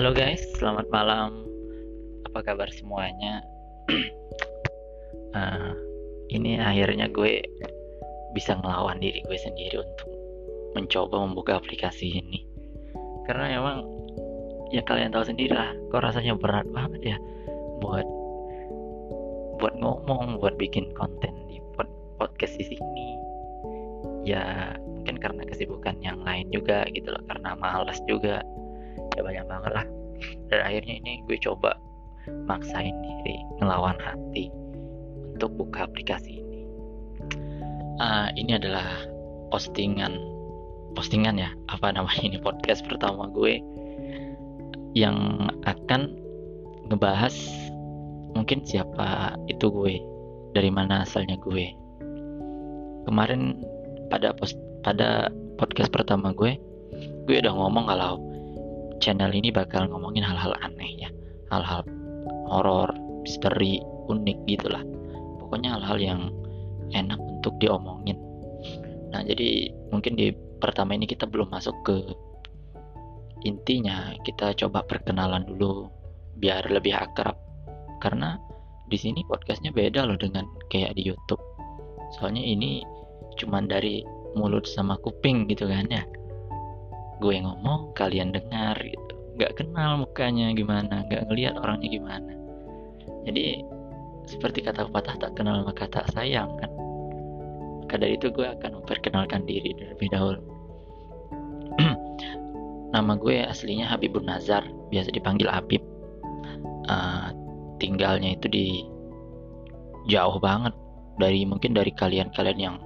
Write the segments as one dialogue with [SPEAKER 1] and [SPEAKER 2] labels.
[SPEAKER 1] Halo guys, selamat malam. Apa kabar semuanya? uh, ini akhirnya gue bisa ngelawan diri gue sendiri untuk mencoba membuka aplikasi ini. Karena emang ya kalian tahu sendiri lah, kok rasanya berat banget ya buat buat ngomong, buat bikin konten di podcast di sini. Ya mungkin karena kesibukan yang lain juga gitu loh, karena malas juga ya banyak banget lah dan akhirnya ini gue coba maksain diri ngelawan hati untuk buka aplikasi ini. Uh, ini adalah postingan postingan ya apa namanya ini podcast pertama gue yang akan ngebahas mungkin siapa itu gue dari mana asalnya gue. Kemarin pada post pada podcast pertama gue gue udah ngomong kalau channel ini bakal ngomongin hal-hal aneh ya. Hal-hal horor misteri unik gitulah. Pokoknya hal-hal yang enak untuk diomongin. Nah jadi mungkin di pertama ini kita belum masuk ke intinya. Kita coba perkenalan dulu biar lebih akrab. Karena di sini podcastnya beda loh dengan kayak di YouTube. Soalnya ini cuman dari mulut sama kuping gitu kan ya gue ngomong kalian dengar gitu. Nggak kenal mukanya gimana nggak ngelihat orangnya gimana. Jadi seperti kata patah tak kenal maka tak sayang kan. Maka dari itu gue akan memperkenalkan diri terlebih dahulu. Nama gue aslinya Habibun Nazar biasa dipanggil Habib. Uh, tinggalnya itu di jauh banget dari mungkin dari kalian-kalian yang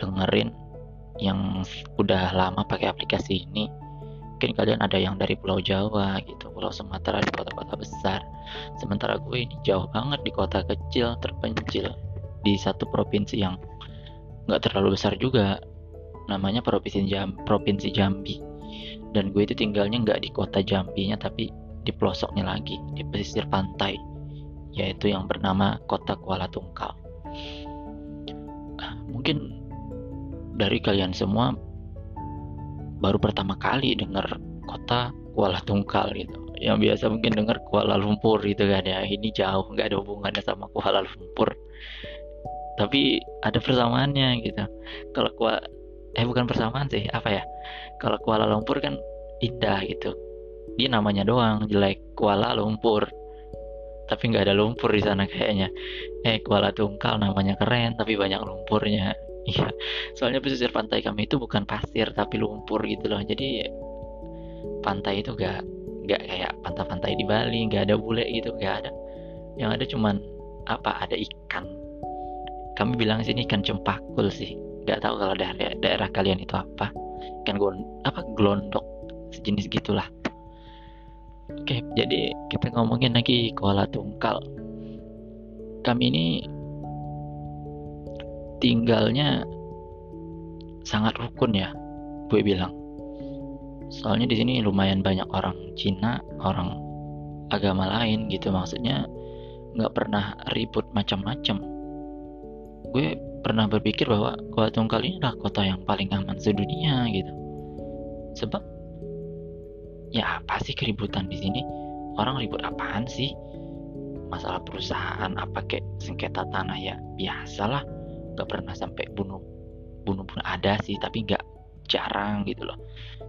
[SPEAKER 1] dengerin yang udah lama pakai aplikasi ini mungkin kalian ada yang dari Pulau Jawa gitu Pulau Sumatera di kota-kota besar. Sementara gue ini jauh banget di kota kecil terpencil di satu provinsi yang nggak terlalu besar juga namanya provinsi Jam provinsi Jambi. Dan gue itu tinggalnya nggak di kota Jambinya tapi di pelosoknya lagi di pesisir pantai yaitu yang bernama kota Kuala Tungkal dari kalian semua baru pertama kali dengar kota Kuala Tungkal gitu. Yang biasa mungkin dengar Kuala Lumpur gitu kan ya. Ini jauh nggak ada hubungannya sama Kuala Lumpur. Tapi ada persamaannya gitu. Kalau Kuala eh bukan persamaan sih apa ya? Kalau Kuala Lumpur kan indah gitu. Dia namanya doang jelek Kuala Lumpur. Tapi nggak ada lumpur di sana kayaknya. Eh Kuala Tungkal namanya keren tapi banyak lumpurnya Iya, soalnya pesisir pantai kami itu bukan pasir tapi lumpur gitu loh. Jadi pantai itu gak gak kayak pantai-pantai di Bali, gak ada bule gitu, gak ada. Yang ada cuman apa? Ada ikan. Kami bilang sini ikan cempakul sih. Gak tahu kalau daerah daerah kalian itu apa. Ikan gon apa gelondok sejenis gitulah. Oke, jadi kita ngomongin lagi Kuala Tungkal. Kami ini tinggalnya sangat rukun ya gue bilang. Soalnya di sini lumayan banyak orang Cina orang agama lain gitu. Maksudnya nggak pernah ribut macam-macam. Gue pernah berpikir bahwa Kuala Tungkal ini adalah kota yang paling aman sedunia gitu. Sebab ya apa sih keributan di sini. Orang ribut apaan sih? Masalah perusahaan apa kayak sengketa tanah ya biasalah nggak pernah sampai bunuh bunuh pun ada sih tapi nggak jarang gitu loh.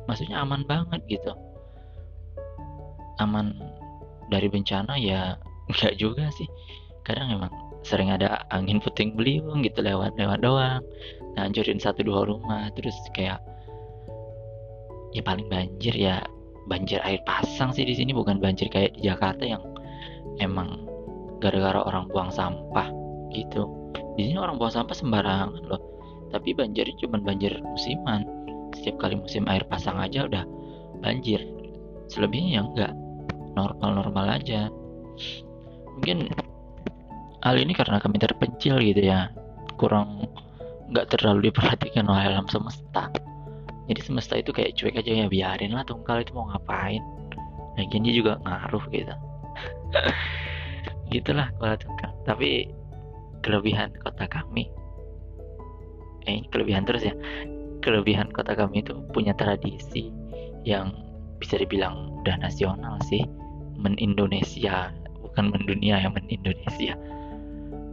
[SPEAKER 1] Maksudnya aman banget gitu. Aman dari bencana ya nggak juga sih. Kadang emang sering ada angin puting beliung gitu lewat lewat doang ngancurin satu dua rumah terus kayak ya paling banjir ya banjir air pasang sih di sini bukan banjir kayak di Jakarta yang emang gara-gara orang buang sampah gitu di sini orang buang sampah sembarangan loh. Tapi banjirnya cuma banjir musiman. Setiap kali musim air pasang aja udah banjir. Selebihnya ya enggak. Normal-normal aja. Mungkin hal ini karena kami terpencil gitu ya. Kurang nggak terlalu diperhatikan oleh alam semesta. Jadi semesta itu kayak cuek aja ya biarin lah tungkal itu mau ngapain. Lagian dia juga ngaruh gitu. Gitulah kalau tungkal tapi kelebihan kota kami. Eh kelebihan terus ya. Kelebihan kota kami itu punya tradisi yang bisa dibilang udah nasional sih. Men Indonesia bukan mendunia ya men Indonesia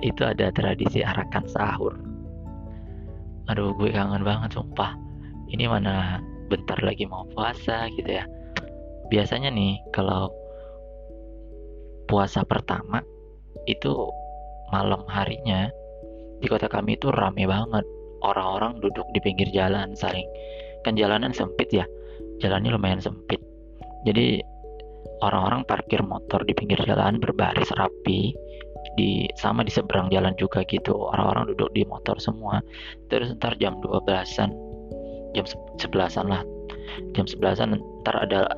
[SPEAKER 1] itu ada tradisi arakan sahur. Aduh gue kangen banget sumpah. Ini mana bentar lagi mau puasa gitu ya. Biasanya nih kalau puasa pertama itu malam harinya di kota kami itu rame banget. Orang-orang duduk di pinggir jalan saling kan jalanan sempit ya? Jalannya lumayan sempit. Jadi orang-orang parkir motor di pinggir jalan berbaris rapi di sama di seberang jalan juga gitu. Orang-orang duduk di motor semua. Terus ntar jam 12an jam 11an lah. Jam 11an ntar ada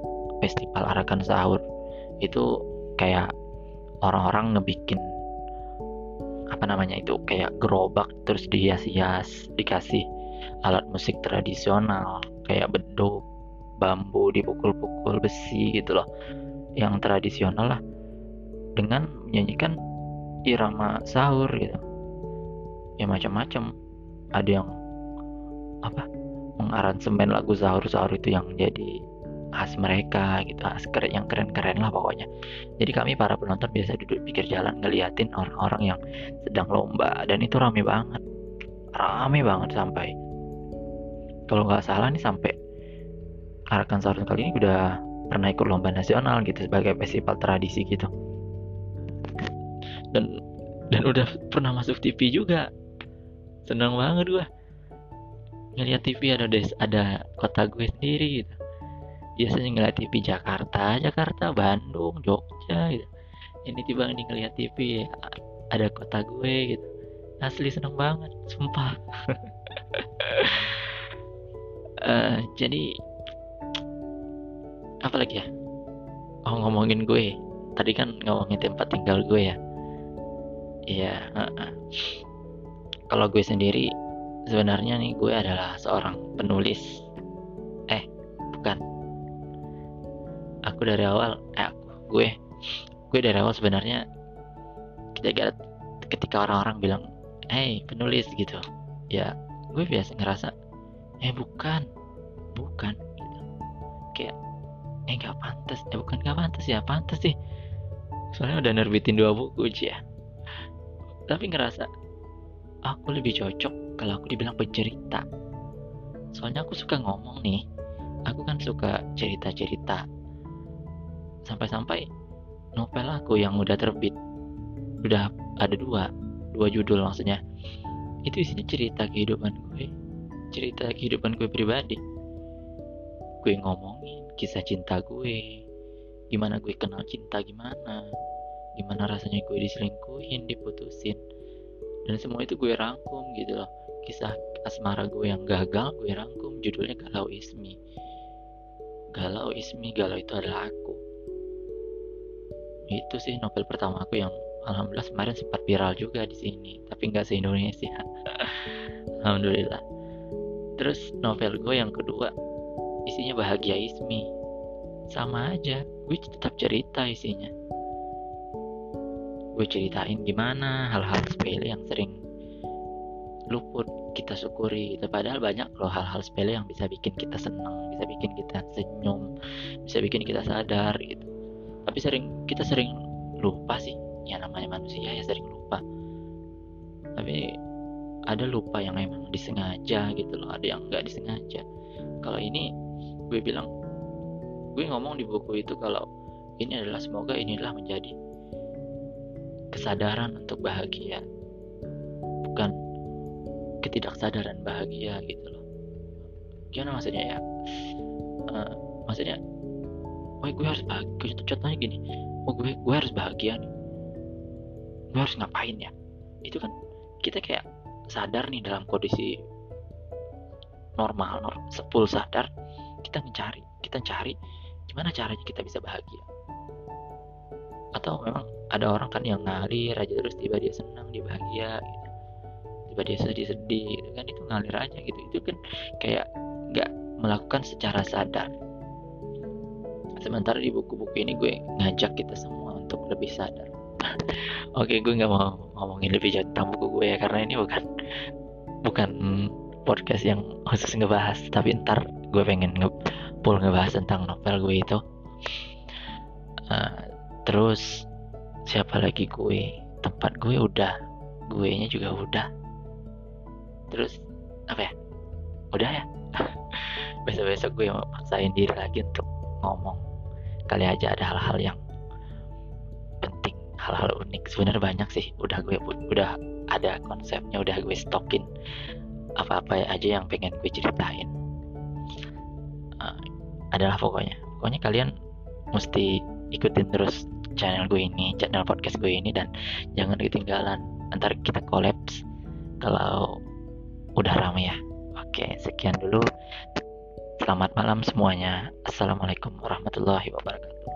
[SPEAKER 1] festival arakan sahur. Itu kayak orang-orang ngebikin apa namanya itu kayak gerobak terus dihias-hias dikasih alat musik tradisional kayak beduk bambu dipukul-pukul besi gitu loh. Yang tradisional lah. Dengan menyanyikan irama sahur gitu. Ya macam-macam. Ada yang apa mengaransemen lagu sahur-sahur itu yang jadi khas mereka gitu khas keren yang keren-keren lah pokoknya. Jadi kami para penonton biasa duduk pikir jalan ngeliatin orang-orang yang sedang lomba dan itu rame banget. Rame banget sampai. Kalau nggak salah nih sampai Arakan Sahur kali ini udah pernah ikut lomba nasional gitu sebagai festival tradisi gitu. Dan dan udah pernah masuk TV juga. Senang banget gue ngeliat TV ada des ada kota gue sendiri gitu biasanya ngeliat TV Jakarta Jakarta Bandung Jogja gitu. Ini tiba ini ngeliat TV ada kota gue gitu. Asli seneng banget sumpah. Uh, jadi apa lagi ya? Oh ngomongin gue. Tadi kan ngomongin tempat tinggal gue ya. Iya uh -uh. kalau gue sendiri sebenarnya nih gue adalah seorang penulis. Eh bukan aku dari awal eh aku gue gue dari awal sebenarnya ketika ketika orang-orang bilang hey penulis gitu. Ya gue biasa ngerasa eh bukan bukan gitu. Kayak eh nggak pantas eh bukan nggak pantas ya pantas sih. Soalnya udah nerbitin dua buku aja tapi ngerasa aku lebih cocok kalau aku dibilang pencerita. Soalnya aku suka ngomong nih. Aku kan suka cerita-cerita sampai-sampai novel aku yang udah terbit udah ada dua dua judul maksudnya. Itu isinya cerita kehidupan gue cerita kehidupan gue pribadi. Gue ngomongin kisah cinta gue gimana gue kenal cinta gimana gimana rasanya gue diselingkuhin diputusin. Dan semua itu gue rangkum gitu loh. Kisah asmara gue yang gagal gue rangkum judulnya Galau Ismi. Galau Ismi Galau itu adalah aku itu sih novel pertama aku yang alhamdulillah kemarin sempat viral juga di sini tapi nggak se Indonesia alhamdulillah. Terus novel gue yang kedua isinya bahagia Ismi. Sama aja gue tetap cerita isinya. Gue ceritain gimana hal-hal sepele yang sering luput kita syukuri gitu. padahal banyak loh hal-hal sepele yang bisa bikin kita senang bisa bikin kita senyum bisa bikin kita sadar gitu tapi sering kita sering lupa sih. Ya namanya manusia ya sering lupa. Tapi ada lupa yang emang disengaja gitu loh ada yang nggak disengaja. Kalau ini gue bilang gue ngomong di buku itu kalau ini adalah semoga inilah menjadi kesadaran untuk bahagia. Bukan ketidaksadaran bahagia gitu loh. Gimana maksudnya ya? Uh, maksudnya oh gue harus bahagia contohnya gini. Oh gue gue harus bahagia nih. Gue harus ngapain ya? Itu kan kita kayak sadar nih dalam kondisi normal, normal sadar. Kita mencari kita cari gimana caranya kita bisa bahagia. Atau memang ada orang kan yang ngalir aja terus tiba dia senang dia bahagia gitu. tiba dia sedih-sedih gitu kan. Itu ngalir aja gitu. Itu kan kayak nggak melakukan secara sadar sementara di buku-buku ini gue ngajak kita semua untuk lebih sadar. Oke gue nggak mau ngomongin lebih jauh tentang buku gue ya karena ini bukan bukan podcast yang khusus ngebahas tapi ntar gue pengen nge ngebahas tentang novel gue itu. Uh, terus siapa lagi gue? Tempat gue udah gue nya juga udah. Terus apa ya? Udah ya? Besok-besok gue mau paksain diri lagi untuk ngomong kali aja ada hal-hal yang penting hal-hal unik. Sebenarnya banyak sih udah gue udah ada konsepnya udah gue stokin. Apa-apa aja yang pengen gue ceritain. Uh, adalah pokoknya. Pokoknya kalian mesti ikutin terus channel gue ini channel podcast gue ini dan jangan ketinggalan ntar kita kolaps kalau udah ramai ya. Oke sekian dulu selamat malam semuanya. Assalamualaikum warahmatullahi wabarakatuh